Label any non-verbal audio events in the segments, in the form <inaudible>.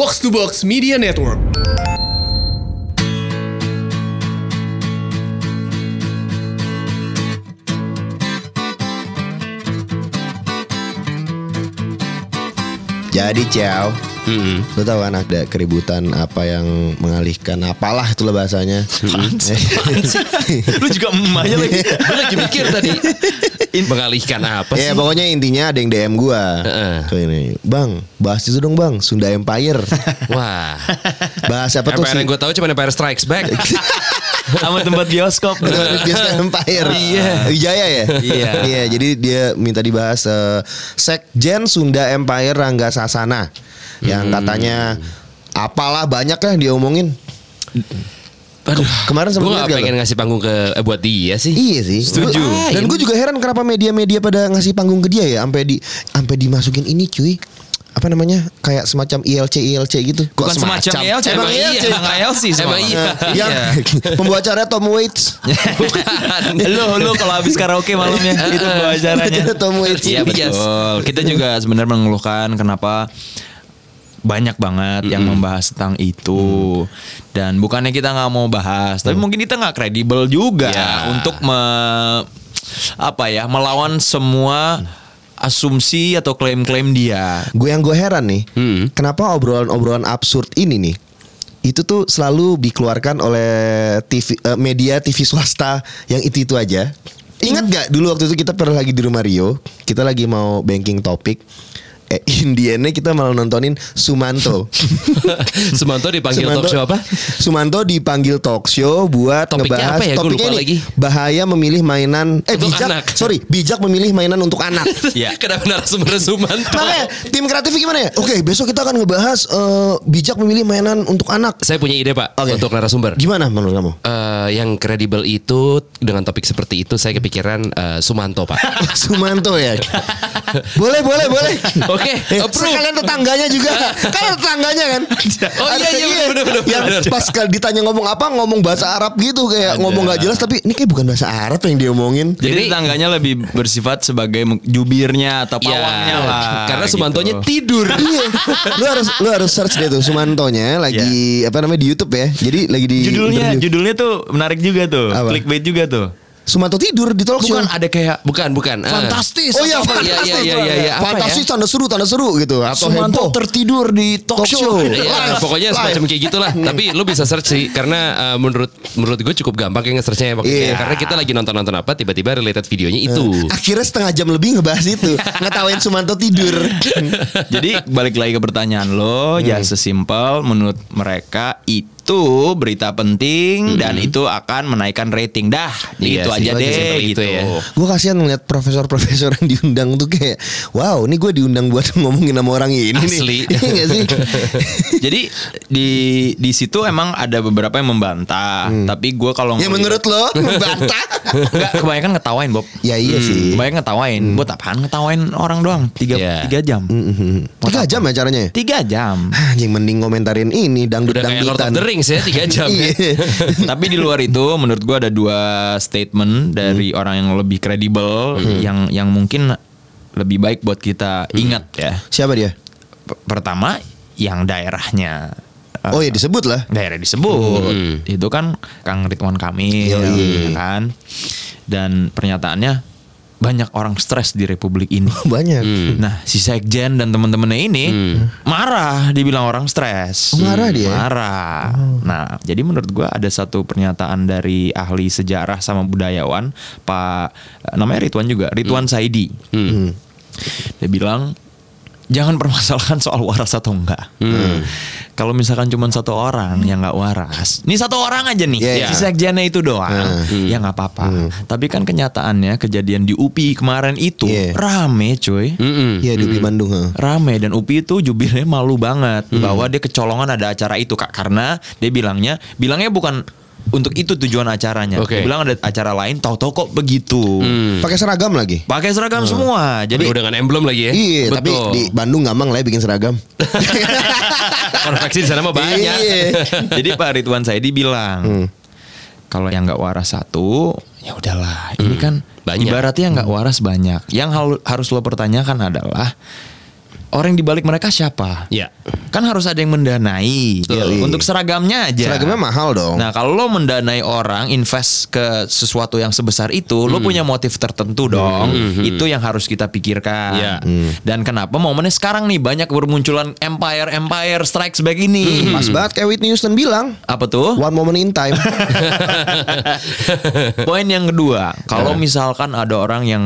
Box to Box Media Network. Jadi ciao Lu tahu kan ada keributan apa yang mengalihkan apalah itulah bahasanya <laughs> Lu juga emaknya lagi. Gue lagi mikir tadi <laughs> mengalihkan apa sih? Ya pokoknya intinya ada yang DM gua Heeh. So ini Bang bahas itu dong bang Sunda Empire <laughs> Wah. Bahas apa tuh Empire sih yang gue tahu cuma Empire Strikes Back. <laughs> Sama tempat bioskop. Biasa Empire Iya. Wijaya ya Iya. Iya jadi dia minta dibahas eh, Sekjen Sunda Empire Rangga Sasana Yang Hmm. katanya Apalah banyak lah dia omongin Aduh, Kemarin gue sempat gak pengen ngasih panggung ke eh, buat dia sih. Iya sih. Setuju. Gua- Dan gue juga heran kenapa media-media pada ngasih panggung ke dia ya, sampai di sampai dimasukin ini cuy. Apa namanya? Kayak semacam ILC ILC gitu. Kok Bukan semacam ILC, Emang ILC. iya. Emang ILC Emang semua. iya. <laughs> Yang <laughs> pembawa acara Tom Waits. <laughs> lu lu kalau habis karaoke malamnya itu acaranya. Acara Tom Waits. Iya betul. Kita juga sebenarnya mengeluhkan kenapa banyak banget yang membahas tentang itu dan bukannya kita nggak mau bahas tapi mungkin kita nggak kredibel juga Ya. untuk me, apa ya melawan semua asumsi atau klaim-klaim dia Gue yang gue heran nih, Hmm. kenapa obrolan-obrolan absurd ini nih itu tuh selalu dikeluarkan oleh TV eh, media TV swasta yang itu itu aja. Ingat gak dulu waktu itu kita pernah lagi di rumah Rio, kita lagi mau banking topik. Eh, Indiannya kita malah nontonin Sumanto. <laughs> Sumanto dipanggil talk show apa? Sumanto dipanggil talk show buat Topiknya ngebahas apa ya? Topiknya ini lagi. bahaya memilih mainan eh Untuk bijak anak. sorry bijak memilih mainan untuk anak. <laughs> Ya. Kenapa narasumber Sumanto? Makanya tim kreatif gimana ya? Oke, besok kita akan ngebahas eh, bijak memilih mainan untuk anak. Saya punya ide pak Oke. untuk narasumber. Gimana menurut kamu? Eh, yang kredibel itu dengan topik seperti itu saya kepikiran eh, Sumanto pak. <laughs> Sumanto ya. boleh, boleh, boleh. Oke, Eh, <laughs> approve. sekalian tetangganya juga. <laughs> kan ada tetangganya kan. Oh, iya, Ada- iya, bener, bener, Yang bener. pas kali ditanya ngomong apa, ngomong bahasa Arab gitu kayak Ada. ngomong gak jelas tapi ini kayak bukan bahasa Arab yang dia omongin. Jadi, Jadi- tetangganya lebih bersifat sebagai jubirnya atau pawangnya lah. Ya, Karena gitu. Sumantonya tidur. <laughs> iya, lu harus lu harus search deh tuh Sumantonya lagi apa namanya di YouTube ya. Jadi lagi di Judulnya interview. judulnya tuh menarik juga tuh. Apa? Clickbait juga tuh. Sumanto tidur di talk show. Bukan ada kayak Bukan, bukan. Eh, fantastis. Oh iya? Iya, fantastis. iya, iya, iya. Apa Fantastis, ya? tanda seru, tanda seru gitu. Atau Sumanto heboh. tertidur di talk, show. Iya, pokoknya semacam kayak gitulah. <laughs> Tapi lu bisa search sih karena eh, menurut menurut gue cukup gampang kayak nge-searchnya ya, Iya. Karena kita lagi nonton-nonton apa tiba-tiba related videonya itu. Akhirnya setengah jam lebih ngebahas itu. <laughs> Ngetawain Sumanto tidur. <laughs> Jadi balik lagi ke pertanyaan lo, ya sesimpel menurut mereka itu berita penting dan itu akan menaikkan rating. Dah, Iya gitu sih, aja itu deh gitu. itu ya. Gue kasihan ngeliat profesor-profesor yang diundang tuh kayak, wow, ini gue diundang buat <laughs> ngomongin sama orang ini Asli. nih. <laughs> Iya gak sih? <laughs> Jadi di di situ emang ada beberapa yang membantah, tapi gue kalau ya menurut lo membantah? Enggak, kebanyakan ngetawain Bob. ya iya sih. Kebanyakan ngetawain. Buat apaan ngetawain orang doang? Tiga, Iya. tiga jam. Mhm. Tiga jam ya caranya? Tiga jam. Anjing mending komentarin ini dangdut Rings ya 3 <laughs> jam ya. Iya. Tapi di luar itu menurut gua ada dua statement dari orang yang lebih kredibel yang yang mungkin lebih baik buat kita ingat ya. Siapa dia? P- Pertama yang daerahnya Oh ya disebut lah. daerah disebut itu kan Kang Ridwan Kamil Yoi. ya kan dan pernyataannya banyak orang stres di republik ini. <laughs> Banyak. Nah, si Sekjen dan teman-temannya ini marah dibilang orang stres. Oh, marah dia? Marah. Nah, jadi menurut gua ada satu pernyataan dari ahli sejarah sama budayawan, Pak namanya Ridwan juga, Ridwan Saidi. Hmm. Dia bilang jangan permasalahkan soal waras atau enggak. Hmm. Kalau misalkan cuma satu orang yang nggak waras, ini satu orang aja nih, Iya, si iya. sekjennya itu doang, ya nggak apa-apa. Tapi kan kenyataannya kejadian di UPI kemarin itu Iya. rame, cuy. Mm-mm. Iya di UPI Bandung. ha. Rame dan UPI itu jubirnya malu banget bahwa dia kecolongan ada acara itu kak karena dia bilangnya bilangnya bukan untuk itu tujuan acaranya. Oke. Dia bilang ada acara lain, tahu-tahu kok begitu. Pakai seragam lagi. Pakai seragam semua. Jadi udah dengan emblem lagi ya. Iya, tapi Betul. di Bandung gampang lah ya bikin seragam. <laughs> konveksi di sana mah banyak. Iya. <laughs> Jadi Pak Ridwan Saidi bilang kalau yang nggak waras satu ya udahlah ini kan Banyak. ibaratnya nggak waras banyak yang harus lo pertanyakan adalah orang di balik mereka siapa? Ya. Kan harus ada yang mendanai. Betul. Untuk seragamnya aja. Seragamnya mahal dong. Nah, kalau lo mendanai orang invest ke sesuatu yang sebesar itu, lo punya motif tertentu dong. Itu yang harus kita pikirkan. Ya. Dan kenapa momennya sekarang nih banyak bermunculan empire empire strikes back ini. Pas banget kayak Whitney Houston bilang. Apa tuh? One moment in time. <laughs> Poin yang kedua, kalau misalkan ada orang yang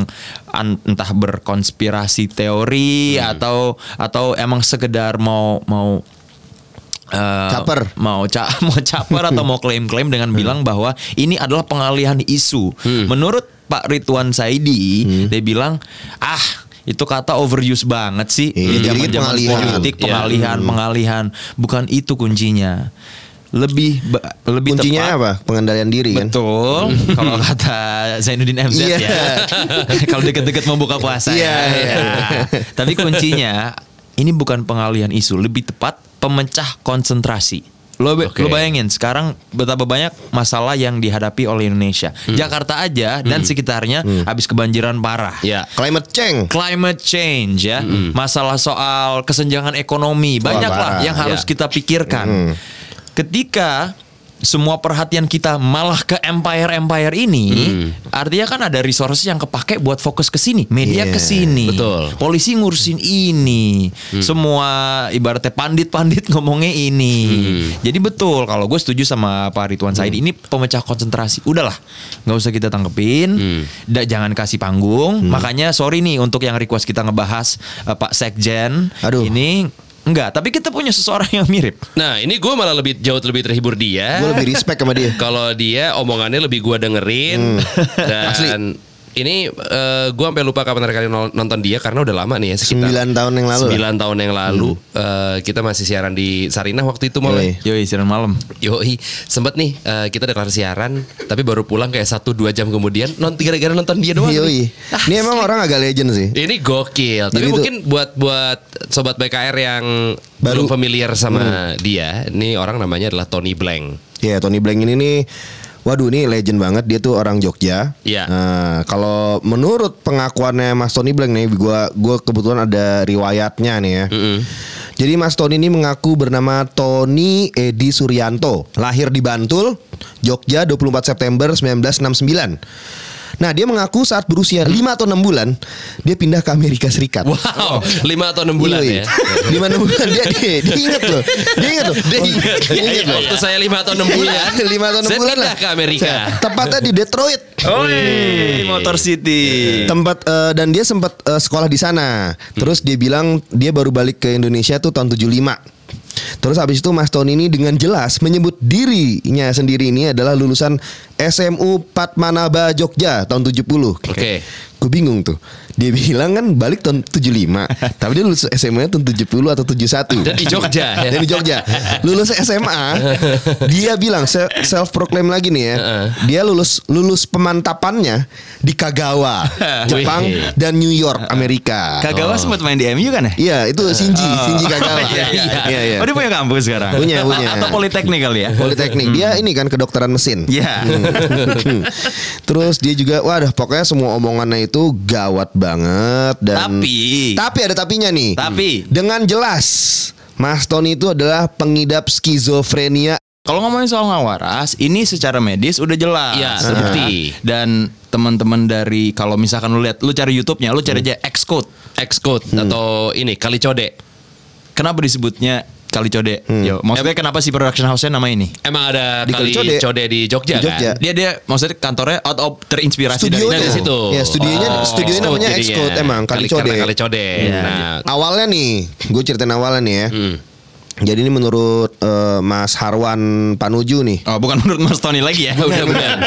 an- entah berkonspirasi teori atau atau emang sekedar mau mau eh, Caper. mau ca <laughs> mau caper atau mau klaim-klaim dengan bilang bahwa ini adalah pengalihan isu. Menurut Pak Ridwan Saidi, dia bilang ah itu kata overuse banget sih. Iya, Di jadi pengalihan. politik Iya. pengalihan, pengalihan. Bukan itu kuncinya. Lebih lebih Kuncinya tepat apa? Pengendalian diri kan. Betul. <laughs> Kalau kata Zainuddin MZ Iya. ya. <laughs> Kalau deket-deket mau buka puasa Iya, ya. iya. Nah, <laughs> tapi kuncinya ini bukan pengalihan isu, lebih tepat pemecah konsentrasi. Lo, be- Oke. lo bayangin sekarang betapa banyak masalah yang dihadapi oleh Indonesia. Hmm. Jakarta aja dan sekitarnya habis kebanjiran parah. Ya. Climate change. Climate change ya, masalah soal kesenjangan ekonomi banyak lah parah, yang harus ya. kita pikirkan. Ketika semua perhatian kita malah ke empire-empire ini, artinya kan ada resources yang kepake buat fokus ke sini, media Iya, ke sini, polisi ngurusin ini, semua ibaratnya pandit-pandit <laughs> ngomongnya ini. Jadi betul kalau gue setuju sama Pak Ridwan Said ini pemecah konsentrasi. Udahlah, nggak usah kita tanggepin, da- jangan kasih panggung. Makanya sorry nih untuk yang request kita ngebahas eh, Pak Sekjen Aduh. ini enggak, tapi kita punya seseorang yang mirip. Nah ini gue malah lebih jauh lebih terhibur dia. Gue lebih respect sama dia. <laughs> Kalau dia omongannya lebih gue dengerin dan ini eh, gue sampai lupa kapan terakhir nonton dia karena udah lama nih ya sekitar 9 tahun yang lalu lah. 9 tahun yang lalu eh, kita masih siaran di Sarinah waktu itu mulai. Yoi. Yoi, siaran malam. Yoi, sempet nih eh, kita udah kelar siaran, tapi baru pulang kayak satu dua jam kemudian nonton gara-gara nonton dia doang. Yoi. nih. Ah, Ini emang orang agak legend sih. ini gokil. Tapi Jadi mungkin buat buat sobat BKR yang Baru. belum familiar sama dia, ini orang namanya adalah Tony Blank. Ya Tony Blank ini nih Waduh ini legend banget dia tuh orang Jogja. Iya. Nah, kalau menurut pengakuannya Mas Tony Blank nih, gua gua kebetulan ada riwayatnya nih ya. Jadi Mas Tony ini mengaku bernama Tony Edi Suryanto, lahir di Bantul, Jogja 24 September 1969. Nah, dia mengaku saat berusia 5 atau 6 bulan dia pindah ke Amerika Serikat. Wow, lima atau enam bulan Iya, iya. ya. Lima enam bulan dia, dia, dia inget loh. Dia inget loh. Dia ingat, Dia inget loh. Waktu saya lima atau enam bulan, Iya, lima atau enam saya bulan pindah lah. ke Amerika. Tepatnya di Detroit. Motor City. Tempat eh, dan dia sempat eh, sekolah di sana. Terus dia bilang dia baru balik ke Indonesia tuh tahun 75. Terus habis itu Mas Tony ini dengan jelas menyebut dirinya sendiri ini adalah lulusan SMU Patmanaba Jogja tahun 70. Oke. Gue bingung tuh. Dia bilang kan balik tahun 75, <laughs> tapi dia lulus SMA tahun 70 atau 71. Dan di Jogja, ya? <laughs> Dan di Jogja. Lulus SMA, <laughs> dia bilang self proclaim lagi nih ya. Dia lulus lulus pemantapannya di Kagawa, Jepang dan New York, Amerika. Kagawa sempat main di MU kan ya? Iya, itu Shinji, Shinji Kagawa. Iya, iya. Iya, iya. Oh dia punya kampus sekarang? Punya, punya. Atau politeknik kali ya? Politeknik. Dia ini kan kedokteran mesin. Iya. Terus dia juga waduh pokoknya semua omongannya itu gawat banget dan Tapi- tapi ada tapinya nih. Tapi- dengan jelas Mas Tony itu adalah pengidap skizofrenia. Kalau ngomongin soal ngawaras, ini secara medis udah jelas. Iya, terbukti. Dan teman-teman dari kalau misalkan lu lihat, lu cari YouTube-nya, lu cari aja Xcode. Xcode Hmm. atau ini kali code. Kenapa disebutnya Kali Code? Hmm. Yo, maksudnya kenapa si production house-nya nama ini? Emang ada Di kali Code. code. di Jogja, Di Jogja. kan? Dia dia maksudnya kantornya out of terinspirasi Studionya dari dari situ. Ya, studionya Oh, studionya namanya jadinya. Xcode emang kali Kali- code. Kali Code. Iya. Nah, Awalnya nih, gue ceritain awalnya nih ya. Hmm. Jadi ini menurut eh, Mas Harwan Panuju nih. Oh, bukan <laughs> menurut Mas Tony lagi ya. udah bukan.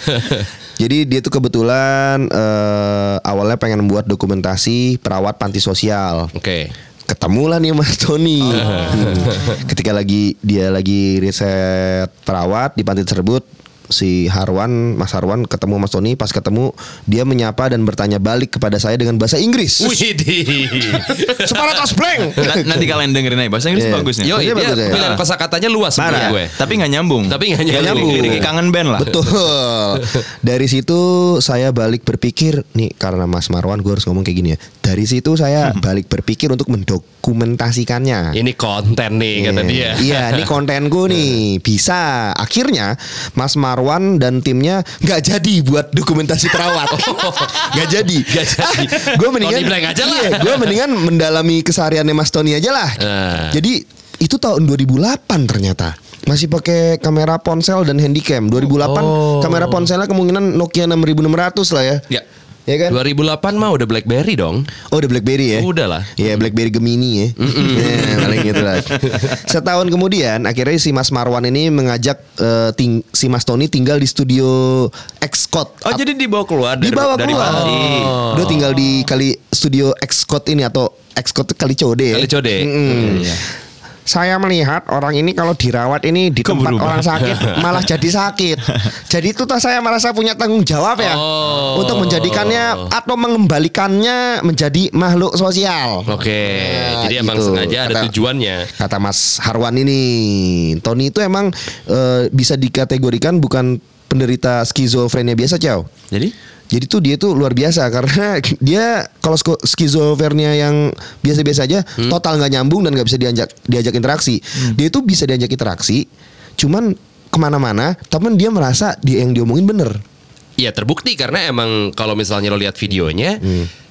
<laughs> Jadi dia tuh kebetulan eh, awalnya pengen buat dokumentasi perawat panti sosial. Oke. Ketemulah nih Mas <laughs> Tony. Oh. Hmm. Ketika lagi dia lagi riset perawat di panti tersebut, si Harwan, Mas Harwan ketemu Mas Tony. Pas ketemu dia menyapa dan bertanya balik kepada saya dengan bahasa Inggris. Widih. Separatos blank. Na- Nanti kalian dengerin aja bahasa Inggris Iya. bagus nih. Yo, Iya, dia bagus ya. pilihan kosakatanya luas Parah. gue. Tapi nggak nyambung. Tapi nggak nyambung. lirik-lirik kangen band lah. Betul. Dari situ saya balik berpikir nih karena Mas Marwan gue harus ngomong kayak gini ya. Dari situ saya balik berpikir untuk mendokumentasikannya. Ini konten nih kata Iya. dia. Iya, ini <laughs> kontenku nih. Bisa. Akhirnya Mas Marwan dan timnya nggak jadi buat dokumentasi perawat. <laughs> Nggak jadi. Nggak jadi. gue mendingan Tony Blank aja lah. Iya, gue mendingan mendalami kesehariannya Mas Tony aja lah. Ah. Jadi itu tahun 2008 ternyata. Masih pakai kamera ponsel dan handycam. 2008 Oh. kamera ponselnya kemungkinan Nokia 6600 lah ya. Ya. Ya kan? 2008 mah udah BlackBerry dong. Oh udah BlackBerry ya? Udah lah. Iya BlackBerry Gemini ya. <laughs> Ya, paling gitu lah. <laughs> Setahun kemudian akhirnya si Mas Marwan ini mengajak eh, ting- si Mas Tony tinggal di studio Xcode. Oh jadi dibawa keluar dari, dibawa dari keluar. Bali. Udah tinggal di kali studio Xcode ini atau Xcode kali Code ya. Kali Code. Mm-mm. Saya melihat orang ini kalau dirawat ini di tempat berubah? orang sakit <laughs> malah jadi sakit. Jadi itu tuh saya merasa punya tanggung jawab ya Oh. untuk menjadikannya atau mengembalikannya menjadi makhluk sosial. Oke. Nah, Jadi emang gitu. sengaja ada Kata- tujuannya. Kata Mas Harwan ini, Tony itu emang eh, bisa dikategorikan bukan penderita skizofrenia biasa, Ciao. Jadi Jadi tuh dia tuh luar biasa karena <laughs> dia kalau skizofrenia yang biasa-biasa aja total nggak nyambung dan nggak bisa diajak diajak interaksi. Dia tuh bisa diajak interaksi, cuman ke mana-mana, tapi dia merasa dia yang diomongin bener. Iya terbukti karena emang kalau misalnya lo lihat videonya,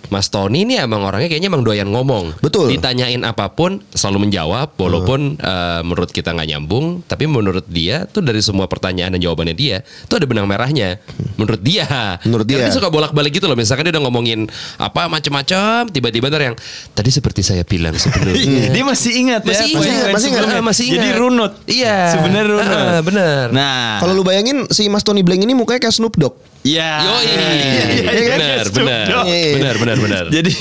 Mas Tony ini emang orangnya kayaknya emang doyan ngomong. Betul. Ditanyain apa pun selalu menjawab, walaupun eh, menurut kita nggak nyambung, tapi menurut dia tuh dari semua pertanyaan dan jawabannya dia tuh ada benang merahnya. Menurut dia. Menurut Karena dia. suka bolak-balik gitu loh. Misalkan dia udah ngomongin apa macam-macam, tiba-tiba ntar yang tadi seperti saya bilang sebelumnya. <laughs> dia masih ingat Masih ya. ingat, masih ingat. sebelumnya. Ah, masih Jadi ingat. runut. Iya. Sebenarnya runut. Ah, bener. Nah. Kalau lu bayangin si Mas Tony Blank ini mukanya kayak Snoop Dogg. Ya. Yoi. Iya, iya, iya, benar, benar, benar, benar, benar. Jadi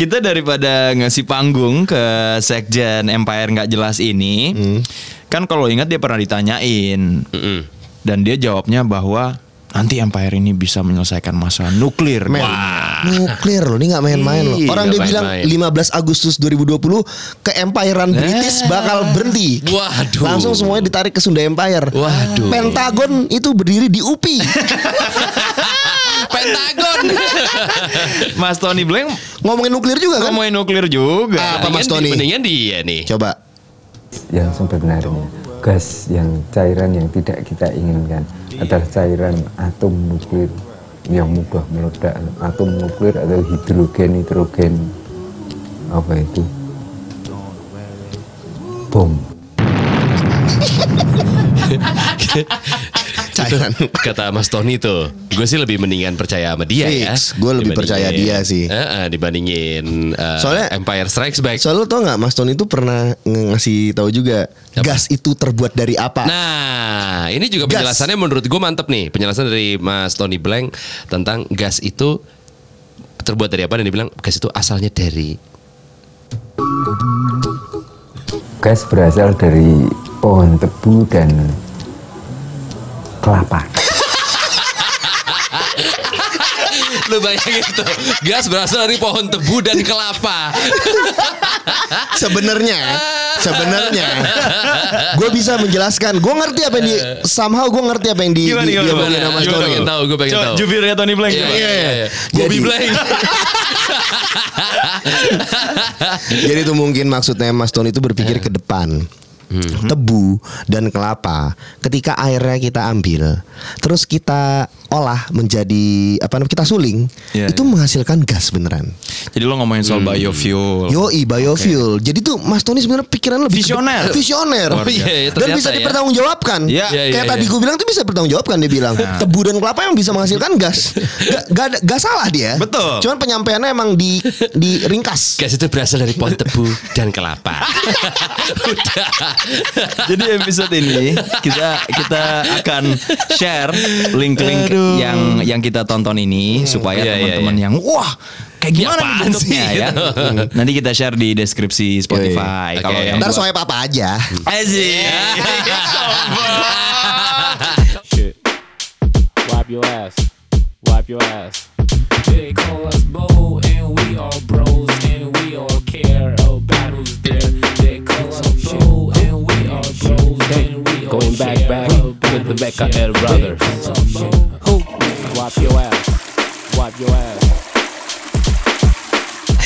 kita daripada ngasih panggung ke sekjen Empire nggak jelas ini, kan kalau ingat dia pernah ditanyain Mm-mm. dan dia jawabnya bahwa nanti Empire ini bisa menyelesaikan masalah nuklir. Men, nuklir loh, ini nggak main-main loh. Orang dia bilang main-main. 15 Agustus 2020 ke Empirean British bakal berhenti. Waduh. Langsung semuanya ditarik ke Sunda Empire. Waduh. Pentagon itu berdiri di UPI. <laughs> Pentagon. <laughs> Mas Tony Blank Ngomongin nuklir juga kan? ngomongin nuklir juga. Apa, Mas Tony? Mendingan dia nih. Coba. yang sebenarnya gas yang cairan yang tidak kita inginkan. Adalah cairan atom nuklir yang mudah meledak. Atom nuklir atau hidrogen nitrogen apa itu? Bom <laughs> Cairan. <laughs> Kata Mas Tony tuh, gue sih lebih mendingan percaya sama dia ya. Fix, gue lebih percaya dia sih. Eh, eh, dibandingin eh, Soalnya- Empire Strikes Back. Soalnya lo tau gak Mas Tony itu pernah ngasih tahu juga Apa? gas itu terbuat dari apa? Nah, ini juga Gas. penjelasannya menurut gue mantep nih. Penjelasan dari Mas Tony Blank tentang gas itu terbuat dari apa dan dia bilang gas itu asalnya dari gas berasal dari pohon tebu dan kelapa <laughs> Lu bayangin tuh, gas berasal dari pohon tebu dan kelapa. <laughs> Sebenarnya, sebenarnya, <laughs> gue bisa menjelaskan. Gue ngerti apa yang di somehow gue ngerti apa yang di, Gimana, di, gimana, gimana? Mas Gue Tony. pengen tahu, gue pengen tahu. jubirnya Tony Blank. Iya, coba. iya, iya. Jadi- Bobby Blank. Jadi itu mungkin maksudnya Mas Tony itu berpikir ke depan. Tebu dan kelapa ketika airnya kita ambil terus kita olah menjadi apa namanya kita suling Iya, itu iya. menghasilkan gas beneran. Jadi lo ngomongin soal biofuel. Yoi biofuel. Jadi tuh Mas Tony sebenarnya pikiran lebih ke- Visioner. visioner. Oh, iya, iya, dan bisa ya. dipertanggungjawabkan. Iya, iya, Kayak tadi iya. gue bilang tuh bisa dipertanggungjawabkan dia bilang. Tebu dan kelapa yang bisa menghasilkan gas. Gak, gak, gak salah dia. Betul. Cuman penyampaiannya emang di di ringkas. Gas itu berasal dari pohon tebu dan kelapa. <laughs> Udah. <laughs> Jadi episode ini kita kita akan share link-link yang yang kita tonton ini supaya Iya, iya, teman-teman iya. yang wah kayak gimana nih apaan bentuknya sih? ya. Gitu. Hmm. Nanti kita share di deskripsi Spotify. Oke. Kalau yang Ntar swipe apa aja. Asik. <laughs> Wipe your ass. Wipe your ass. They call us Bo, and we all bros, and we all care Going back, care back about with the Becca who's there. L brothers. They call us Bo. Who? Wipe your ass. Wipe your ass.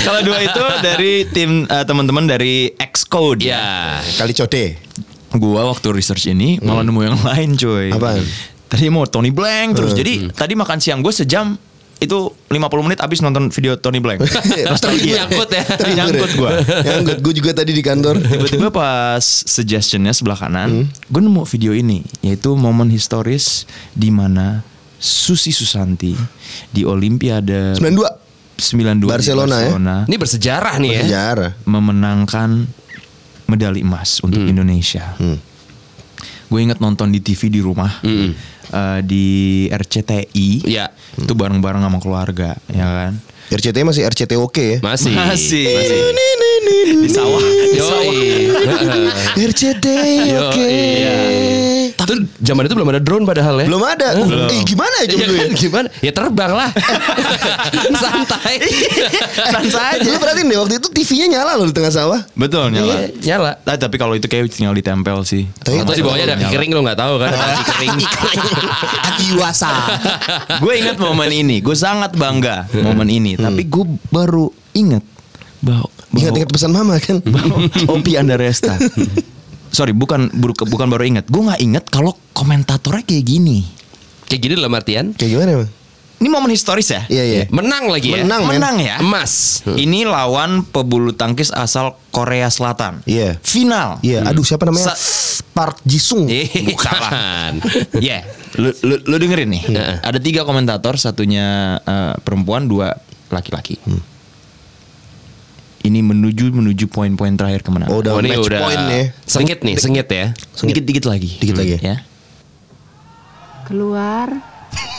Kalau dua itu dari tim eh, teman-teman dari Xcode Ya. Kali code. Gua waktu research ini malah nemu yang lain cuy. Apaan? Tadi mau Tony Blank terus. Jadi tadi makan siang gue sejam itu 50 menit abis nonton video Tony Blank. <laughs> Nostalgia. Nyangkut ya. Nyangkut gue. Yang gue juga tadi di kantor. Tiba-tiba pas suggestionnya sebelah kanan, gue nemu video ini, yaitu momen historis di mana Susi Susanti di Olimpiade 92. 92 di Barcelona ya? Ini bersejarah nih ya. Sejarah. memenangkan medali emas untuk Indonesia. Hmm. Gue inget nonton di TV di rumah Mm. Eh, di RCTI. Iya. Itu bareng-bareng sama keluarga, ya kan? RCT masih RCT oke ya. Masih. Masih. Masih. Di sawah. Di sawah. <laughs> Yoi. RCT Yo, oke. iya. Tapi zaman itu belum ada drone padahal ya. Belum ada. Eh gimana ya Iya dulu ya? kan, gimana? Ya terbang lah. <laughs> Santai. Sans aja. Lu perhatiin deh waktu itu TV-nya nyala loh di tengah sawah. Betul nyala. Iya, nyala. Ah, tapi kalau itu kayak tinggal ditempel sih. Tapi- Atau di bawahnya ada Nyala. kering lo nggak tahu kan? Kaki kering. <laughs> Akiwasa. <laughs> gue ingat momen ini, gue sangat bangga momen ini. Tapi gue baru ingat bahwa, bahwa Ingat-ingat pesan mama kan. bahwa Opi Andaresta. Sorry, bukan bukan baru ingat. Gue nggak ingat kalau komentatornya kayak gini. Kayak gini dalam artian Kayak gimana emang? Ini momen historis ya. Iya iya. menang lagi ya. Menang, men. Menang ya. Emas. Ini lawan pebulu tangkis asal Korea Selatan. Iya. Final. Iya, aduh siapa namanya? Sa- Park Jisung. Eh, salah. Ya, lu, lu, lu dengerin nih. Heeh. Ada tiga komentator, satunya eh, perempuan, dua laki-laki. Ini menuju menuju poin-poin terakhir kemenangan. Oh, udah Oh, match udah point ya. sengit nih, sengit ya. Dikit-dikit lagi. Dikit lagi. Ya. keluar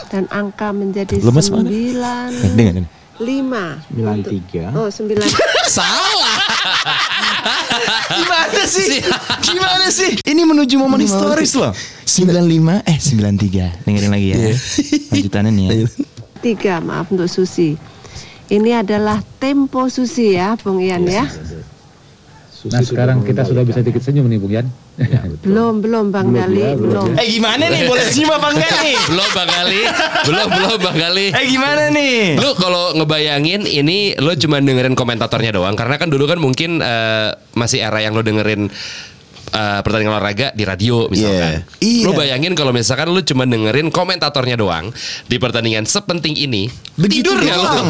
dan angka menjadi Lemes banget. sembilan Dengar, dengar. lima sembilan tiga oh sembilan <laughs> Salah. Gimana sih? Gimana sih? Ini menuju momen historis loh. 95 eh 93. Dengerin lagi ya. Lanjutannya nih ya. tiga maaf untuk Susi ini adalah tempo Susi ya Bung Ian ya Nah sekarang kita sudah bisa dikit senyum nih Bung Yan. <laughs> belum belum Bang Dali belum Eh gimana nih? Boleh senyum apa enggak nih? <laughs> belum Bang Ali. Belum, belum Bang Ali. Eh gimana nih? Lu kalau ngebayangin ini lo cuma dengerin komentatornya doang karena kan dulu kan mungkin eh, masih era yang lo dengerin eh, pertandingan olahraga di radio misalkan. Iya. Lo bayangin kalau misalkan lo cuma dengerin komentatornya doang di pertandingan sepenting ini. Begitu tidur lo? doang.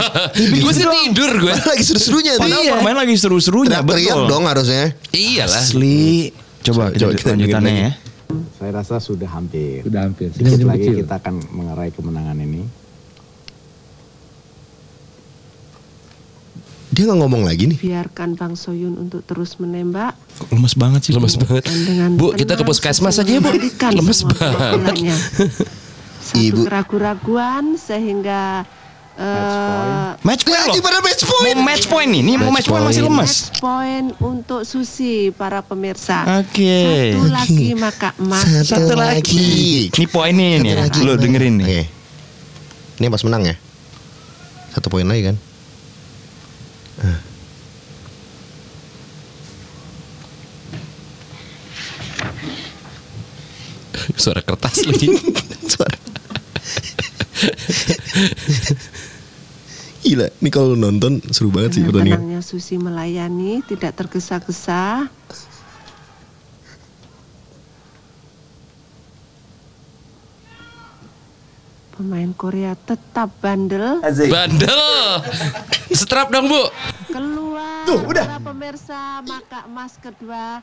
gue sih tidur gue. Lagi seru-serunya. Padahal permain lagi seru-serunya betul. dong harusnya. Iyalah. Asli. Coba, Coba coba kita lanjutannya ya. Saya rasa sudah hampir. Sudah hampir. Sedikit lagi kecil. kita akan mengerai kemenangan ini. Dia nggak ngomong lagi nih. biarkan Bang Soyun untuk terus menembak Lemes banget sih. Lemes banget. Bu, kita ke puskesmas aja ya, Bu. Lemes banget. pukulannya. <laughs> satu Ibu. keraguan-raguan sehingga eh, Match point Ya, loh. gimana match point? Mau match point nih. Nih mau match point masih lemes. match point untuk Susi para pemirsa Oke. satu lagi maka emas Satu lagi. Ini poinnya nih. Satu lagi. Lo dengerin nih. Oke. Ini pas menang ya. Satu poin lagi kan. <laughs> Suara kertas lagi. <laughs> Suara. Gila, ini kalau nonton seru banget sih pertandingan. tenangnya Susi melayani tidak tergesa-gesa Pemain Korea tetap bandel Bandel. Setrap dong, Bu. keluar Tuh, udah. para pemirsa maka emas kedua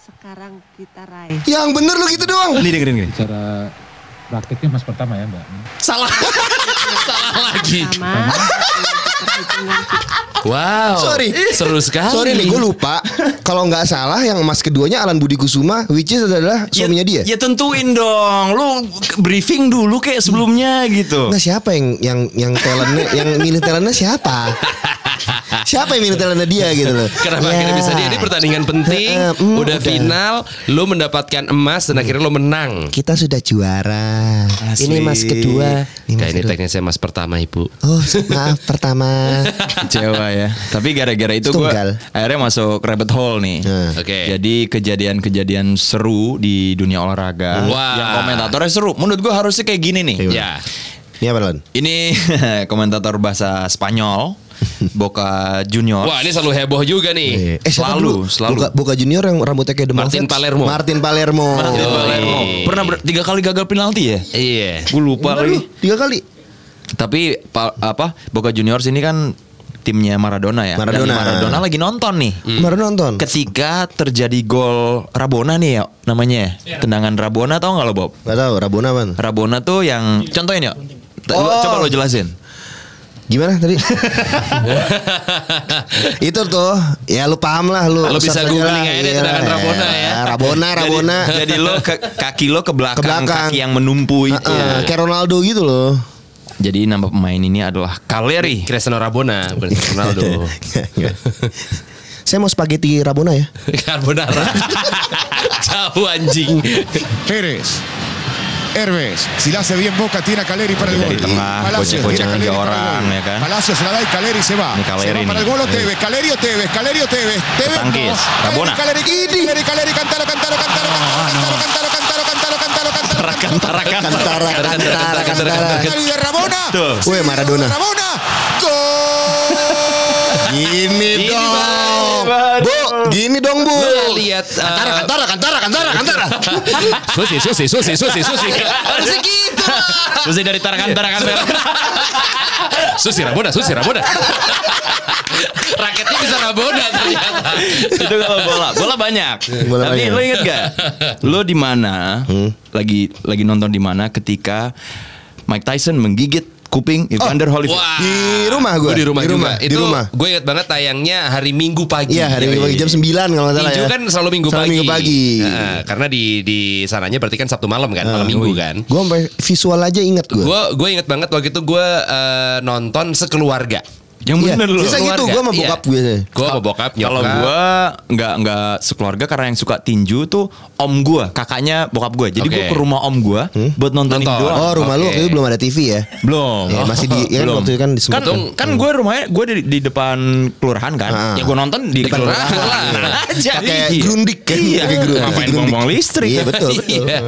sekarang kita raih. Yang bener lu gitu doang. Nih dengerin gini. Cara prakteknya mas pertama ya Mbak. Salah. Salah lagi. Perhitungan Wow. Sorry. Seru sekali. Sorry nih, gue lupa. Kalau nggak salah, yang emas keduanya Alan Budi Kusuma, which is adalah suaminya dia. Ya tentuin dong. Lu briefing dulu kayak sebelumnya gitu. Nah siapa yang yang yang talentnya, yang milih talentnya siapa? <laughs> siapa yang milih talentnya dia gitu loh? Kenapa Ya. akhirnya bisa dia? Ini pertandingan penting, Eh, mm, udah udah. final, lu mendapatkan emas dan akhirnya lu menang. Kita sudah juara. Asli. Ini emas kedua. Ini Kayak emas ini teknisnya emas pertama, Ibu. Oh maaf pertama. <laughs> Kecewa ya. Tapi gara-gara itu gue akhirnya masuk rabbit hole nih. Nah. Oke. Jadi kejadian-kejadian seru di dunia olahraga. Wah. Yang komentatornya seru. Menurut gue harusnya kayak gini nih. Ya. Ini apa? Ini <laughs> komentator bahasa Spanyol. Boca Junior. Wah ini selalu heboh juga nih. Eh siapa Selalu, dulu? selalu. Boca, Boca Junior yang rambutnya kayak The Martin. Palermo. Martin Palermo. Martin Oh, Palermo. iya. Pernah ber- tiga kali gagal penalti ya? Iya. Gue lupa lagi. lu, Tiga kali. Tapi pa- apa Boca Juniors ini kan timnya Maradona ya. Dan Maradona. Maradona lagi nonton nih. Kemarin nonton. Ketika terjadi gol Rabona nih ya namanya. ya. Tendangan Rabona tau nggak lo Bob? Gak tau Rabona apa? Rabona tuh yang contohin ya. Oh. Coba lo jelasin. Gimana tadi? <laughs> itu tuh ya lu paham lah lu. Lu bisa googling aja deh Iya tendangan lah. Rabona ya. Rabona, <laughs> Rabona. Jadi, jadi lo ke, kaki lo ke belakang, Ke belakang. kaki yang menumpu itu. Heeh, kayak Ronaldo gitu loh. Jadi nama pemain ini adalah Kaleri. Cristiano Rabona, bukan Ronaldo. <laughs> Saya mau spaghetti Rabona ya. Carbonara. Jauh anjing. Pérez. Herves, si la hace bien Boca, tiene a Caleri para el gol. Palacios gocek-gocekan tiene a Caleri tiga para el orang, gol. ya kan? Palacios se la da y Caleri se va. Se para el gol o Eh. Tevez. Caleri o Tevez, Caleri o Tevez. Tevez. Caleri, Caleri, Caleri, Caleri, cantalo, cantalo, cantalo, cantalo, cantalo, cantalo, cantalo, cantalo, cantalo, cantalo, Gini Gini, dong. Bang. Bu, gini dong, Bu. Lu lihat uh, Kantara, kantara, kantara, kantara, kantara. <laughs> Susi, Susi, Susi, Susi, Susi. Harusnya gitu. Terus dari tara kantara kantara. <laughs> Susi Rabona, Susi Rabona. Raketnya bisa Rabona ternyata. itu kalau bola bola banyak Bola tapi banyak. lo inget gak lo di mana lagi lagi nonton di mana ketika Mike Tyson menggigit kuping Evander Holyfield Wah. Di rumah gua. Gua di rumah Di juga. rumah, di Itu rumah. gue inget banget tayangnya hari Minggu pagi. Iya, hari Minggu pagi jam 9 kalau nggak salah Tinju ya. kan selalu Minggu Selalu pagi. Minggu pagi. Nah, karena di di sananya berarti kan Sabtu malam kan, malam Minggu kan. Gue sampai visual aja inget gue. Gue gue inget banget waktu itu gue eh, nonton sekeluarga. Yang Iya, bener lo bisa gitu, keluarga. gua sama Iya. bokap gue. Gue sama bokap nyokap. kalau gue nggak nggak sekeluarga karena yang suka tinju tuh om gue kakaknya bokap gue jadi gue Oke. ke rumah om gue buat nonton Nonton. doang Oh, rumah lu Oke. waktu itu belum ada TV ya? belum Ya, masih di ya kan Belum. waktu itu kan di kan Sumut. kan gue rumahnya gue di, di depan kelurahan kan Ah. ya gue nonton di Depan kelurahan kelurahan. <laughs> aja Pakai Iya. grundik kan? iya Pakai grundik. buang-buang listrik Iya betul <laughs> betul. Iya.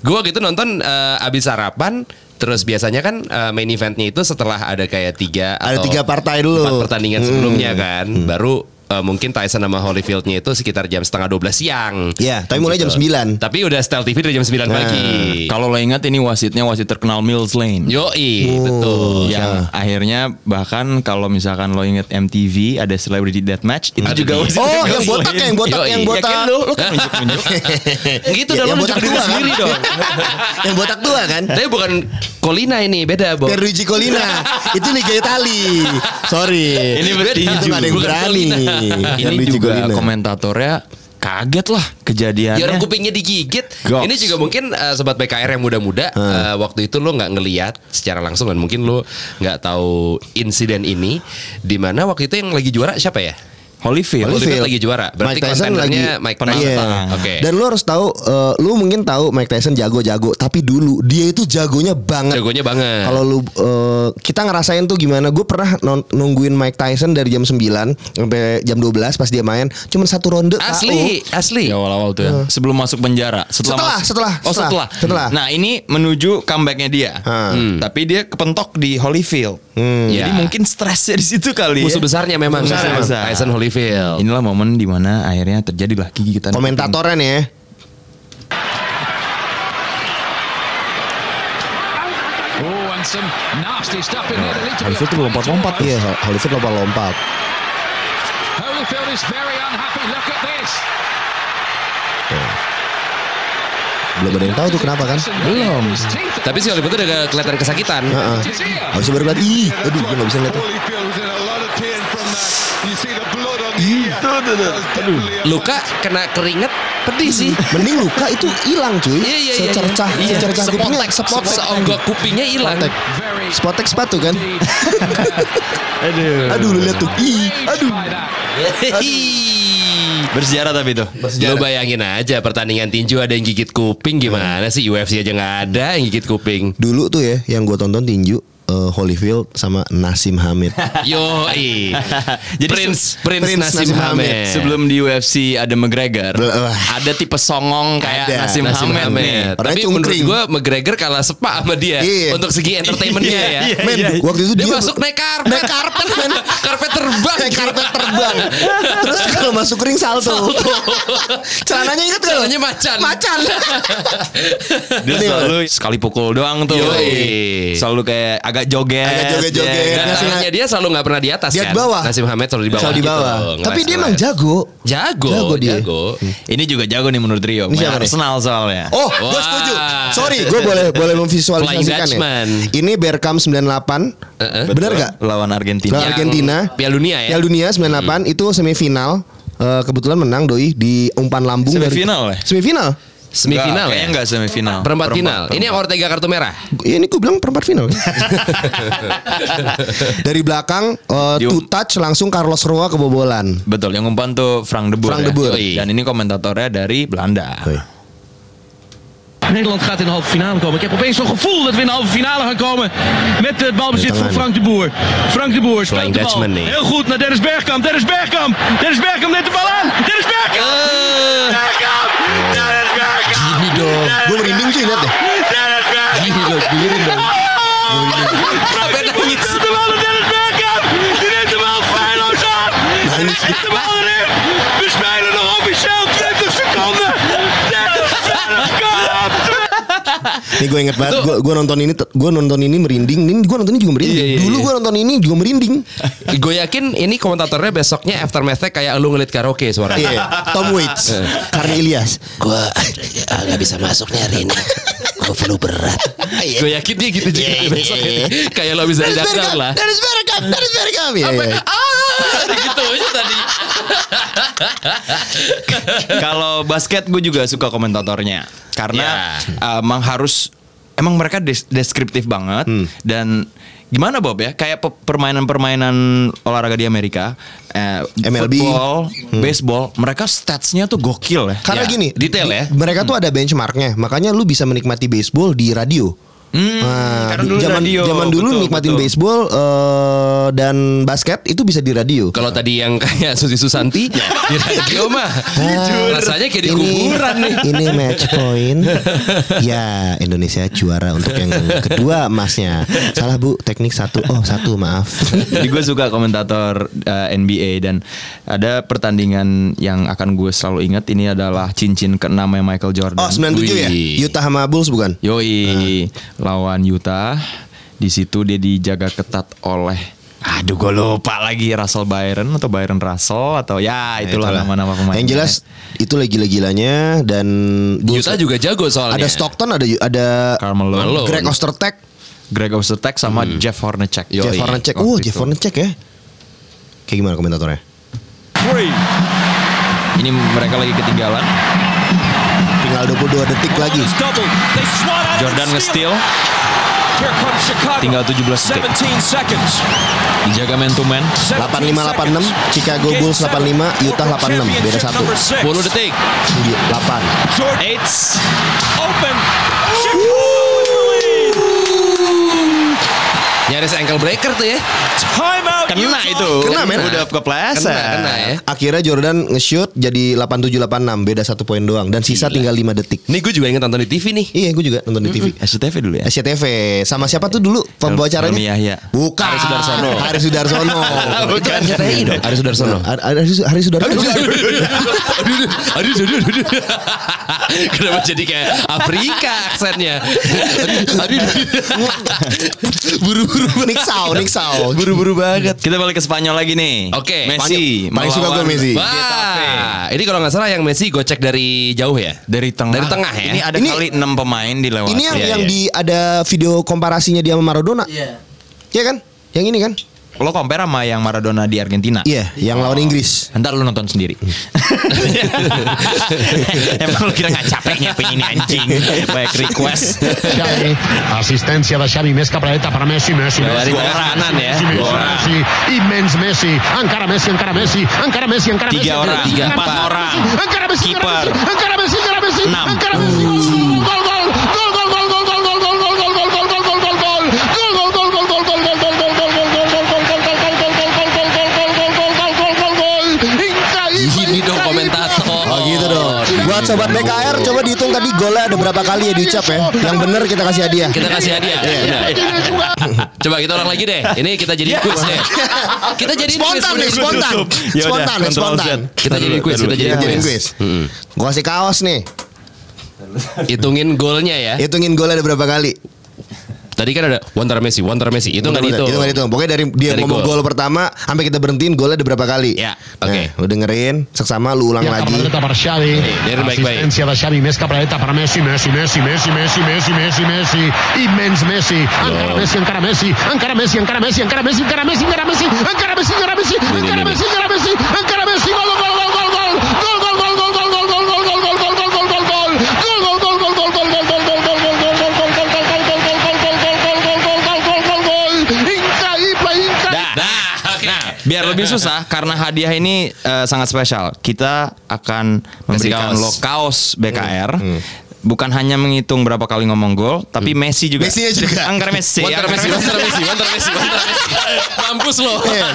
Gue waktu itu nonton eh, abis sarapan. Terus biasanya kan eh, main eventnya itu setelah ada kayak tiga Ada atau tiga partai dulu. empat pertandingan Hmm. sebelumnya kan, baru eh, mungkin Tyson sama Holyfieldnya itu sekitar jam setengah 12 siang. Iya, tapi mulai jam 9. Tapi udah style TV dari jam 9 pagi. Kalau lo ingat ini wasitnya wasit terkenal Mills Lane. Yoi, Oh, betul. Yang akhirnya bahkan kalau misalkan lo inget MTV ada Celebrity Deathmatch itu juga di- wasit Oh, Mills yang botak Lane. yang botak Yoi. yang Ya botak. kan lo, lo kan nunjuk-nunjuk. <laughs> Gitu Ya, dong, yang lu botak tua kan? sendiri dong. <laughs> yang botak tua kan? Tapi bukan Colina ini, beda, Bo. Pierluigi Colina itu Liga Itali. Sorry. Ini berarti itu ada yang berani. Ini juga komentatornya kaget lah kejadiannya. Ya orang kupingnya digigit. Goks. Ini juga mungkin eh, sobat BKR yang muda-muda eh, waktu itu lo nggak ngeliat secara langsung dan mungkin lo nggak tahu insiden ini di mana waktu itu yang lagi juara siapa ya? Holyfield. Holyfield lagi juara. Berarti Mike Tyson lagi Mike. Tyson. Iya. Oke. Dan lu harus tahu, eh, lu mungkin tahu Mike Tyson jago-jago, tapi dulu dia itu jagonya banget. Jagonya banget. Kalau lu eh, kita ngerasain tuh gimana? Gue pernah nungguin Mike Tyson dari jam 9 sampai jam 12 pas dia main, cuman satu ronde. asli, asli. Ya awal-awal tuh ya. Sebelum masuk penjara. Setelah, Setelah, masuk- setelah, Oh setelah. setelah. Nah ini menuju comebacknya dia. Hmm. Tapi dia kepentok di Holyfield. Jadi Ya. mungkin stresnya di situ kali Musuh ya. besarnya memang Musuh memang. besar. Tyson Holyfield. Inilah momen di mana akhirnya terjadilah gigitan. Komentatornya nih ya. Oh, be Holyfield tuh lompat-lompat. Iya, Holyfield lompat-lompat. Holyfield is very unhappy. Look at this. Belum ada yang tahu tuh kenapa kan? Belum. Tapi si Holyfield tuh udah kelihatan kesakitan. Harusnya baru lihat. Ih, aduh, gue gak bisa lihat. tuh. Luka kena keringet pedih sih. Mending luka itu hilang cuy. Iya iya iya. Secercah, Iya. secercah kupingnya sepotek. seonggok kupingnya hilang. Spotek. Sepatu kan? <laughs> aduh. Aduh lu lihat tuh. Ih, aduh. Bersejarah tapi itu. Lo bayangin aja pertandingan tinju ada yang gigit kuping gimana sih UFC aja nggak ada yang gigit kuping. Dulu tuh ya yang gue tonton tinju eh, Holyfield sama Nasim Hamid. <laughs> Yo, <laughs> Jadi Prince, Prince, Prince Nasim Nasim Hamed. Hamed. Sebelum di UFC ada McGregor, Wah. ada tipe songong kayak Ada, Nasim, Nasim Hamed, Hamed. nih. Orangnya Tapi menurut cungkring. gue McGregor kalah sepak sama dia Iya. untuk segi entertainment dia ya. Iya, Men, iya. waktu itu Dia, dia, masuk naik karpet. Naik karpet, men. <laughs> karpet terbang. naik karpet terbang. Terus kalau masuk ring salto. Celananya inget gak? Celananya macan. Macan. Dia selalu sekali pukul doang tuh. Yoi. Selalu kayak agak joget. Agak joget-joget. ya salahnya dia selalu nggak pernah di atas Dia kan. di bawah. Nasim Hamed selalu di bawah. Selalu di gitu. bawah. Ngeles- Tapi dia emang jago. Jago, Jago dia. jago. Ini juga jago nih menurut Rio. Ini Main siapa nih? Arsenal soalnya. Oh, gue Wah. setuju. Sorry, gue boleh <laughs> boleh memvisualisasikan ya. Ini Berkam 98. Uh-uh. Bener gak? Lawan Argentina. Lawan Argentina. Piala Dunia ya. Piala Dunia 98 itu semifinal. Eh, kebetulan menang doi di umpan lambung dari- Semifinal ya? Semifinal. Semifinal Kayaknya ya. enggak semifinal. Perempat final. Ini yang Ortega kartu merah. Ya, ini gue bilang perempat final. <laughs> Dari belakang eh, two touch langsung Carlos Roa kebobolan. Betul, yang umpan tuh Frank de Boer. Frank ya? de Boer. Dan ini komentatornya dari Belanda. Nederland gaat in de halve finale komen. Ik heb opeens zo'n gevoel dat we in de halve finale gaan komen. Met het balbezit van Frank de Boer. Frank de Boer speelt de bal. Heel goed naar Dennis Bergkamp. Dennis Bergkamp. Dennis Bergkamp neemt de bal aan. Dennis Bergkamp. Bergkamp dong. Gue merinding sih lihat deh. Gila, gue merinding. Gue merinding. Sampai nangis. Nih gue inget banget gue gue nonton ini gue nonton ini merinding. Ini gue nonton ini juga merinding. Iya, iya, Dulu iya. gue nonton ini juga merinding. <laughs> Gue yakin ini komentatornya besoknya aftermath-nya kayak lu ngelit karaoke suaranya. Iya, Tom Waits, Karni Ilyas. Gue <laughs> nggak bisa masuk nih hari ini. Gue flu berat. Gue yakin dia gitu juga besoknya. Kayak lo bisa datang lah. Dennis Bergkamp, Dennis Bergkamp. Iya, iya. Ah, gitu aja tadi. <laughs> Kalau basket gue juga suka komentatornya karena uh, emang harus emang mereka des- deskriptif banget Hmm. dan gimana Bob ya kayak pe- permainan-permainan olahraga di Amerika eh, MLB. football, baseball mereka statsnya tuh gokil ya. Karena Ya, gini, detail ya. Mereka tuh ada benchmarknya, makanya lu bisa menikmati baseball di radio. Hmm, Nah, karena dulu zaman radio, zaman dulu betul, nikmatin betul. baseball eh, dan basket itu bisa di radio. Kalau tadi yang kayak Susi Susanti <laughs> di radio mah rasanya kayak di Ini- kuburan nih. <laughs> Ini match point. <laughs> ya Indonesia juara untuk yang kedua emasnya. Salah bu, teknik satu. Oh satu maaf. Jadi gue suka komentator uh, NBA dan ada pertandingan yang akan gue selalu ingat ini adalah cincin keenamnya Michael Jordan. Oh 97 ya? Wih. Utah sama Bulls bukan? Yoi lawan Utah. Di situ dia dijaga ketat oleh Aduh gue lupa lagi Russell Byron atau Byron Russell atau ya itulah Itulah. nama-nama pemain. Yang jelas itu lagi gila-gilanya dan Utah juga jago soalnya. ada Stockton, ada ada Carmelo. Greg Ostertag, Greg Ostertag sama Jeff Hornacek. Yoi. Jeff Hornacek. Oh, itu. Jeff Hornacek ya. Kayak gimana komentatornya? Ini mereka lagi ketinggalan. Tinggal 22 detik lagi. Jordan nge-steal. Tinggal 17 detik. Dijaga man to man. 8586 Chicago Bulls 85 Utah 86 beda 1 10 detik. 8 Eights. Nyaris ankle breaker tuh ya. Kena itu. Kena, men. Udah kepleset. Kena, kena ya. Akhirnya Jordan nge-shoot jadi 8786 beda 1 poin doang dan sisa tinggal 5 detik. Nih gue juga inget nonton di TV nih. Iya, gue juga nonton di TV. SCTV dulu ya. SCTV sama siapa tuh dulu pembawa Helmi acaranya? Yahya. Bukan. Haris Sudarsono. Haris Sudarsono. <laughs> Bukan RCTI dong. Haris Sudarsono. Haris Haris Sudarsono. Aduh, <laughs> aduh, aduh, aduh, aduh, aduh. Kenapa jadi kayak Afrika aksennya? Aduh, aduh, aduh. Buru-buru Nick Sau, Nick Sau. Buru-buru banget. Kita balik ke Spanyol lagi nih. Oke. Messi. Paling suka gue Messi. Wah, ini kalau nggak salah yang Messi gocek dari jauh ya? Dari tengah. Dari tengah ya? Ini ada Ini- kali 6 pemain dilewati. Ini yang Iya, yang iya. di ada video komparasinya dia sama Maradona. Iya. Iya kan? Yang ini kan? Lo compare sama yang Maradona di Argentina. Iya, yang lawan Inggris. Ntar lu nonton sendiri. <laughs> Emang lu kira gak capek nyiapin ini anjing. Baik request. Xavi, asistencia de Xavi, més cap a la dreta per a Messi, Messi, Dari Messi, kanan ya. Messi, Messi, orang. Messi, immens Messi, encara Messi, encara Messi, encara Messi, Tiga Messi, orang, encara empat Messi, orang. encara Messi, encara Messi, encara Messi, encara Messi, gol, gol, sobat BKR coba dihitung tadi golnya ada berapa kali ya diucap ya. Yang bener kita kasih hadiah. Kita kasih hadiah. Benar. <laughs> Coba kita ulang lagi deh. Ini kita jadi quiz deh. Kita jadi Spontan nih, spontan. Ya udah, Spontan, spontan. Z. Kita jadi quiz, kita jadi quiz. Gua kasih kaos nih. Hitungin golnya ya. Hitungin gol ada berapa kali? Tadi kan ada Wonder Messi, Wonder Messi. Itu nggak Bener, dihitung. Itu nggak dihitung. Pokoknya dari dia Dari ngomong gol. pertama sampai kita berhentiin golnya ada berapa kali. Ya, oke. Nah, lu dengerin, seksama lu ulang lagi. para Xavi. Dengerin baik-baik. Asistencia da Xavi, Mesca para Eta para Messi, Messi, Messi, Messi, Messi, Messi, Messi, Messi. Immens Messi. Encara Messi, encara Messi, encara Messi, encara Messi, encara Messi, encara Messi, encara Messi, encara Messi, encara Messi, encara Messi, encara Messi, encara Messi, gol, gol, gol, gol, gol. Biar lebih susah <laughs> karena hadiah ini eh, sangat spesial. Kita akan memberikan kaos. lo kaos BKR. Bukan hanya menghitung berapa kali ngomong gol, tapi Messi juga. Messi-nya juga. <laughs> Angkara Messi. Angkara Messi, Wonder Messi, Wonder Messi, Messi. <laughs> Mampus lo. Iya.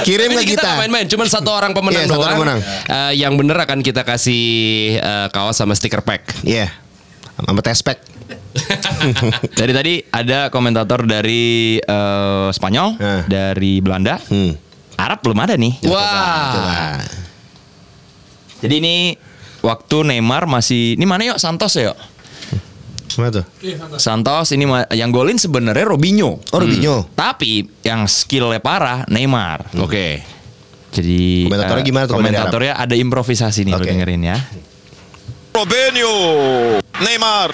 Kirim ke kita. nggak main-main, cuman satu orang pemenang satu doang. orang. Eh, yang bener akan kita kasih eh, kaos sama stiker pack. Iya. Sama tespek. Dari tadi ada komentator dari eh, Spanyol, Eh. dari Belanda, Hmm. Arab belum ada nih. Wah. Wow. Jadi ini waktu Neymar masih ini mana yuk Santos ya yuk? Mana tuh? Santos ini yang golin sebenarnya Robinho. Oh Robinho. Hmm. Tapi yang skillnya parah Neymar. Hmm. Oke. Okay. Jadi komentatornya uh, gimana tuh? Komentatornya ada improvisasi nih okay. dengerin ya. Robinho, Neymar.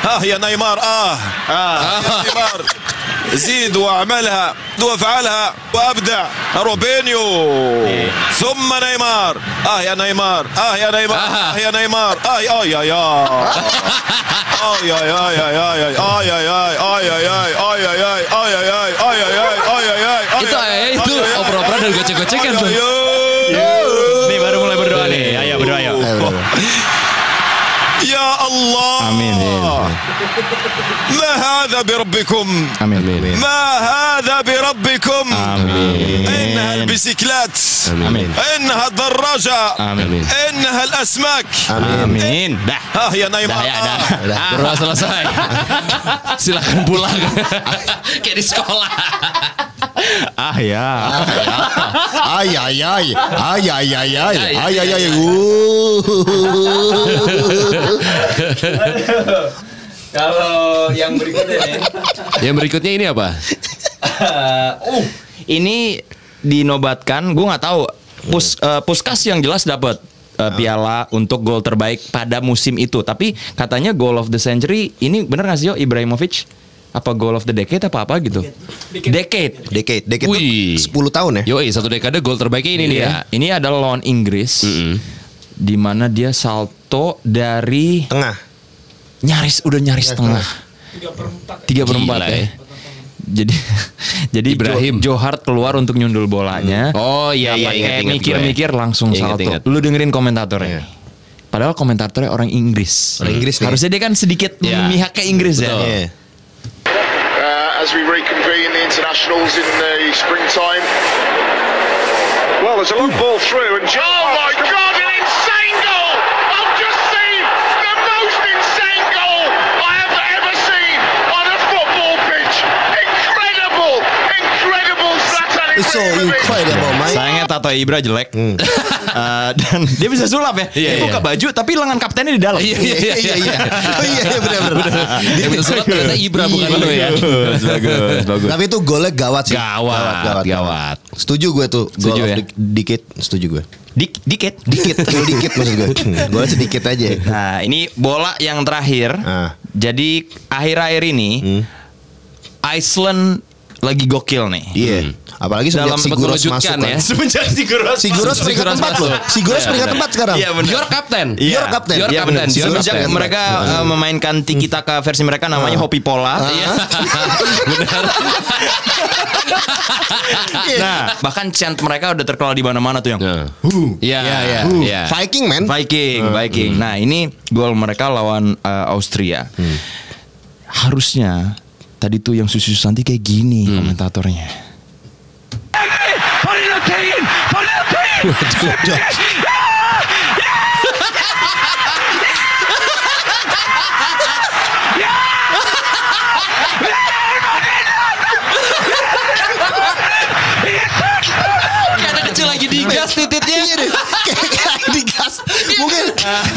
Ah ya Neymar, ah. Ah, ah. <laughs> Neymar. زيد واعملها وافعلها وابدع روبينيو ثم نيمار آه يا نيمار آه يا نيمار آه يا نيمار آه آه يا يا آه يا يا يا يا يا آه يا يا آه يا يا آه يا يا آه يا يا آه يا يا آه يا يا Itu eh, itu oper-operan dan gocek-gocekan tuh. Nih baru mulai berdoa nih. Ayo berdoa bro. يا الله Amin. ما هذا بربكم؟ أمين. ما هذا بربكم؟ أمين. إنها البسيكلات. أمين. إنها الدراجة. أمين. إنها الأسماك. آمين. ده إن... آه. آه. يا نايمان ده ده ده ده selesai silahkan pulang kayak di sekolah ah ya ay ay ay ay ay ay ay ay ay ay Kalau yang berikutnya nih. Yang berikutnya ini apa? <laughs> uh, ini dinobatkan, gue nggak tahu. Pus, eh, Puskas yang jelas dapat eh, piala untuk gol terbaik pada musim itu. Tapi katanya goal of the century ini bener nggak sih yo Ibrahimovic? Apa goal of the decade apa apa gitu? Decade. Decade, decade Wih. itu 10 tahun ya. Yoi, satu dekade gol terbaiknya ini nih ya. Ini adalah lawan Inggris. Mm-mm. Di mana dia salto dari Tengah. Nyaris udah nyaris tengah. Tiga per empat Gila ya. ya. Jadi <laughs> jadi Ibrahim. Jo, Johart keluar untuk nyundul bolanya. Oh iya iya Nggak ingat mikir-mikir langsung Ingat, salto. ingat. Lu dengerin komentatornya. Padahal komentatornya orang Inggris. Orang Inggris nih. Harusnya dia kan sedikit Ya. memihak ke Inggris ya. Betul. Iya. uh, as we reconvene the internationals in the springtime. Well, there's a long ball through, and oh my God, so incredible, mate. Sayangnya tato Ibra jelek. <laughs> Eh, dan dia bisa sulap ya. Iya, dia buka iya. baju tapi lengan kaptennya di dalam. Iya iya iya. Iya iya. Oh iya iya benar benar. Dia betul surat ternyata Ibra bukan Iya, lo ya. bagus, bagus, bagus. Tapi itu golnya gawat sih. Gawat, gawat. Setuju gue tuh. Setuju ya? di- Dikit, setuju gue. Dik, dikit. Dikit, <laughs> dikit maksud gue. Golnya sedikit aja. Nah, ini bola yang terakhir. Ah. Jadi akhir-akhir ini Hmm. Iceland lagi gokil nih. Iya. Apalagi semenjak Dalam Siguros masuk ya. kan. <laughs> Semenjak Siguros. Siguros masuk. peringkat Siguros empat masuk. loh. Siguros peringkat empat sekarang. Iya benar. Your captain. Iya. Your captain. Iya Your benar. captain. Semenjak Your captain. mereka uh, memainkan Tiki Taka versi mereka namanya Hopi Pola. Ah. Iya. Benar. nah, bahkan chant mereka udah terkenal di mana-mana tuh yang. Iya iya iya. Viking man. Viking, Viking. Nah, ini gol mereka lawan uh, Austria. Harusnya tadi tuh yang susu Santi kayak gini komentatornya. Karena kecil lagi digas titiknya. Iya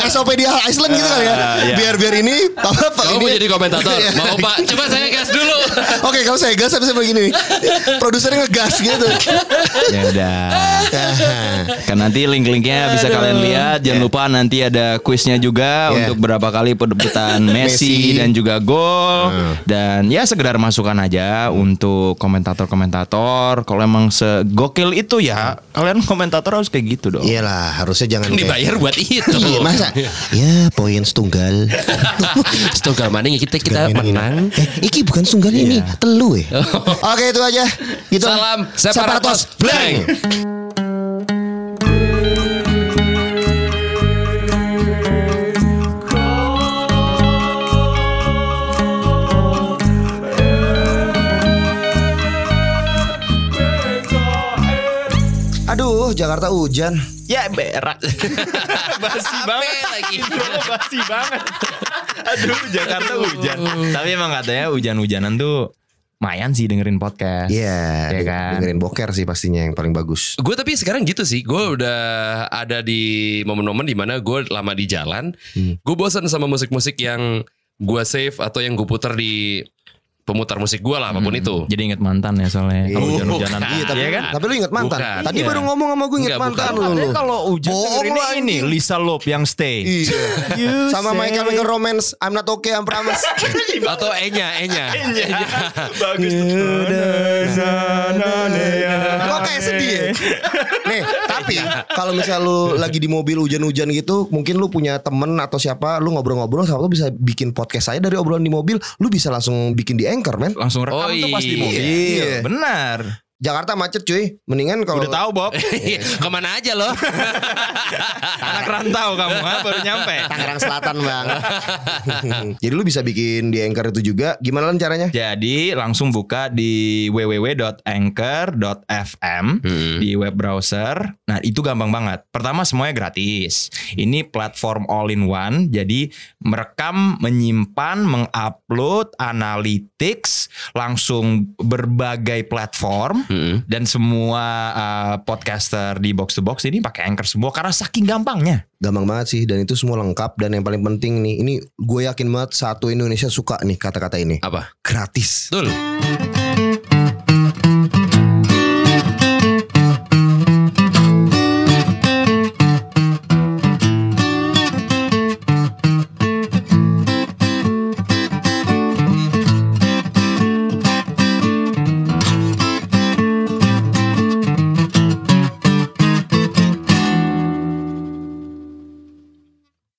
SOP di Iceland gitu kan ya. Iya. Biar biar ini apa Pak Kamu mau jadi komentator? <laughs> Mau Pak? Coba saya gas dulu. <laughs> Oke, kalau saya gas saya begini. Produsernya ngegas gitu. Ya udah. <laughs> Kan nanti link-linknya bisa kalian lihat. Jangan lupa nanti ada kuisnya juga Yeah. untuk berapa kali perebutan Messi, Messi. dan juga gol. Dan ya sekedar masukan aja untuk komentator-komentator. Kalau emang segokil itu ya, kalian komentator harus kayak gitu dong. Iyalah, harusnya jangan Kan dibayar buat itu. Iya, masa? Ya, poin setunggal. <laughs> Setunggal mana ya kita kita menang. Eh, iki bukan setunggal ini, telu ya. Oke, itu aja. Gitu. Salam Separatos Blank. Aduh, Jakarta hujan. Ya berak. <laughs> basi banget lagi. <laughs> basi banget. Aduh Jakarta hujan. Tapi emang katanya hujan-hujanan tuh lumayan sih dengerin podcast. Iya, Ya deng- kan? dengerin boker sih pastinya yang paling bagus. Gue tapi sekarang gitu sih, gue udah ada di momen-momen di mana gue lama di jalan, gue bosan sama musik-musik yang gue save atau yang gue puter di pemutar musik gue lah apa pun itu. Jadi inget mantan ya soalnya. Kalau hujan-hujanan. Iya, tapi, Iya kan? tapi lu inget mantan. Bukan. Tadi Iya. baru ngomong sama gue inget Enggak, mantan bukan. lu. Kalau hujan Bohong ini anjing. Lisa Loeb yang stay. Iya. Sama say- Chemical Romance, I'm not okay, I'm promise. Atau Enya, Enya. Bagus Kok kayak sedih ya? Nih, tapi kalau misal lu lagi di mobil hujan-hujan gitu, mungkin lu punya temen atau siapa, lu ngobrol-ngobrol sama lu bisa bikin podcast saya dari obrolan di mobil, lu bisa langsung bikin di Anchor, men. Langsung rekam Oh, tuh pas di iya. mobil. Iya. Benar. Jakarta macet cuy. Mendingan kalau Udah tahu Bob. <laughs> <laughs> Ke mana aja loh? <laughs> Anak rantau kamu ha? baru nyampe. Tangerang Selatan, Bang. Jadi lu bisa bikin di Anchor itu juga. Gimana lan caranya? Jadi langsung buka di www.anchor.fm di web browser. Nah itu gampang banget. Pertama semuanya gratis. Ini platform all in one. Jadi merekam, menyimpan, mengupload, analytics, langsung berbagai platform dan semua uh, podcaster di box to box ini pakai Anchor semua karena saking gampangnya. Gampang banget sih dan itu semua lengkap dan yang paling penting nih ini gue yakin banget satu Indonesia suka nih kata-kata ini Apa? gratis. Betul.